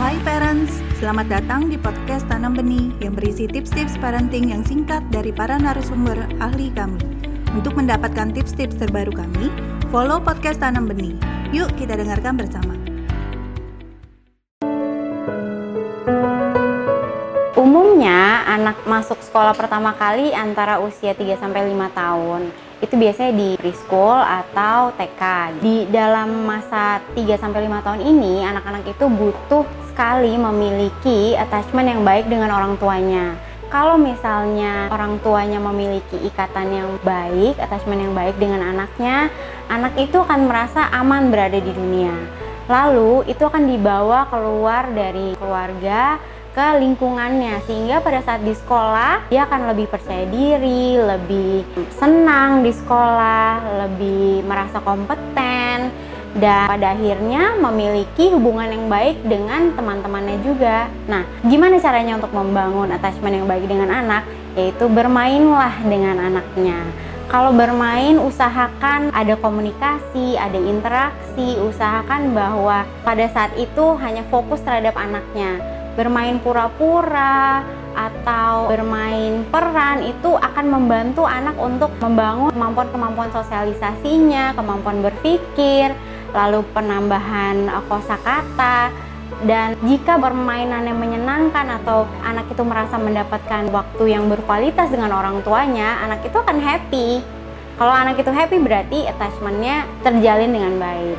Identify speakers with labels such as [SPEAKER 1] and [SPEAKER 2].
[SPEAKER 1] Hai parents, selamat datang di podcast Tanam Benih yang berisi tips-tips parenting yang singkat dari para narasumber ahli kami. Untuk mendapatkan tips-tips terbaru kami, follow podcast Tanam Benih. Yuk kita dengarkan bersama.
[SPEAKER 2] Umumnya anak masuk sekolah pertama kali antara usia 3 sampai 5 tahun. Itu biasanya di preschool atau TK. Di dalam masa 3 sampai 5 tahun ini, anak-anak itu butuh sekali memiliki attachment yang baik dengan orang tuanya. Kalau misalnya orang tuanya memiliki ikatan yang baik, attachment yang baik dengan anaknya, anak itu akan merasa aman berada di dunia. Lalu itu akan dibawa keluar dari keluarga ke lingkungannya sehingga pada saat di sekolah dia akan lebih percaya diri, lebih senang di sekolah, lebih merasa kompeten dan pada akhirnya memiliki hubungan yang baik dengan teman-temannya juga. Nah, gimana caranya untuk membangun attachment yang baik dengan anak? Yaitu bermainlah dengan anaknya. Kalau bermain, usahakan ada komunikasi, ada interaksi, usahakan bahwa pada saat itu hanya fokus terhadap anaknya bermain pura-pura atau bermain peran itu akan membantu anak untuk membangun kemampuan-kemampuan sosialisasinya, kemampuan berpikir, lalu penambahan eh, kosakata dan jika permainan yang menyenangkan atau anak itu merasa mendapatkan waktu yang berkualitas dengan orang tuanya, anak itu akan happy. Kalau anak itu happy berarti attachmentnya terjalin dengan baik.